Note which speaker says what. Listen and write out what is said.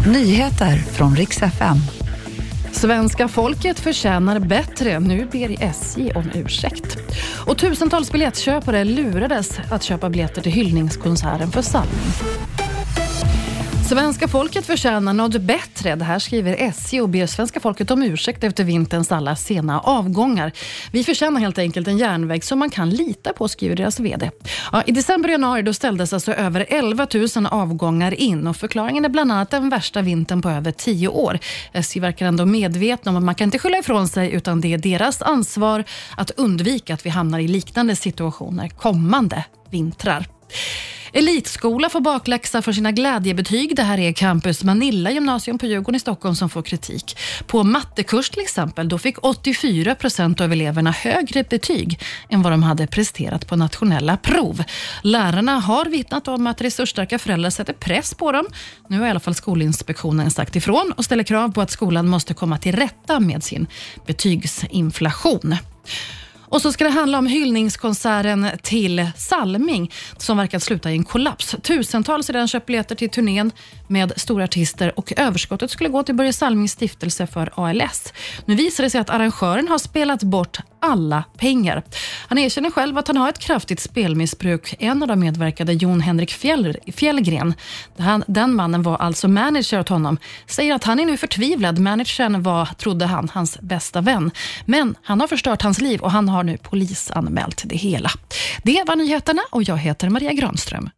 Speaker 1: Nyheter från riks FM.
Speaker 2: Svenska folket förtjänar bättre. Nu ber SJ om ursäkt. Och tusentals biljettköpare lurades att köpa biljetter till hyllningskonserten för Salming. Svenska folket förtjänar något bättre. Det här skriver SJ och ber svenska folket om ursäkt efter vinterns alla sena avgångar. Vi förtjänar helt enkelt en järnväg som man kan lita på, skriver deras VD. Ja, I december och januari då ställdes alltså över 11 000 avgångar in och förklaringen är bland annat den värsta vintern på över tio år. SJ verkar ändå medvetna om att man kan inte skylla ifrån sig utan det är deras ansvar att undvika att vi hamnar i liknande situationer kommande vintrar. Elitskola får bakläxa för sina glädjebetyg. Det här är Campus Manilla gymnasium på Djurgården i Stockholm som får kritik. På mattekurs till exempel, då fick 84 procent av eleverna högre betyg än vad de hade presterat på nationella prov. Lärarna har vittnat om att resursstarka föräldrar sätter press på dem. Nu har i alla fall Skolinspektionen sagt ifrån och ställer krav på att skolan måste komma till rätta med sin betygsinflation. Och så ska det handla om hyllningskonserten till Salming som verkar sluta i en kollaps. Tusentals har redan köpt biljetter till turnén med stora artister och överskottet skulle gå till Börje Salmings stiftelse för ALS. Nu visar det sig att arrangören har spelat bort alla pengar. Han erkänner själv att han har ett kraftigt spelmissbruk. En av de medverkade, Jon Henrik Fjell, Fjällgren, den mannen var alltså manager åt honom, säger att han är nu förtvivlad. Managern var, trodde han, hans bästa vän. Men han har förstört hans liv och han har nu polisanmält det hela. Det var nyheterna och jag heter Maria Granström.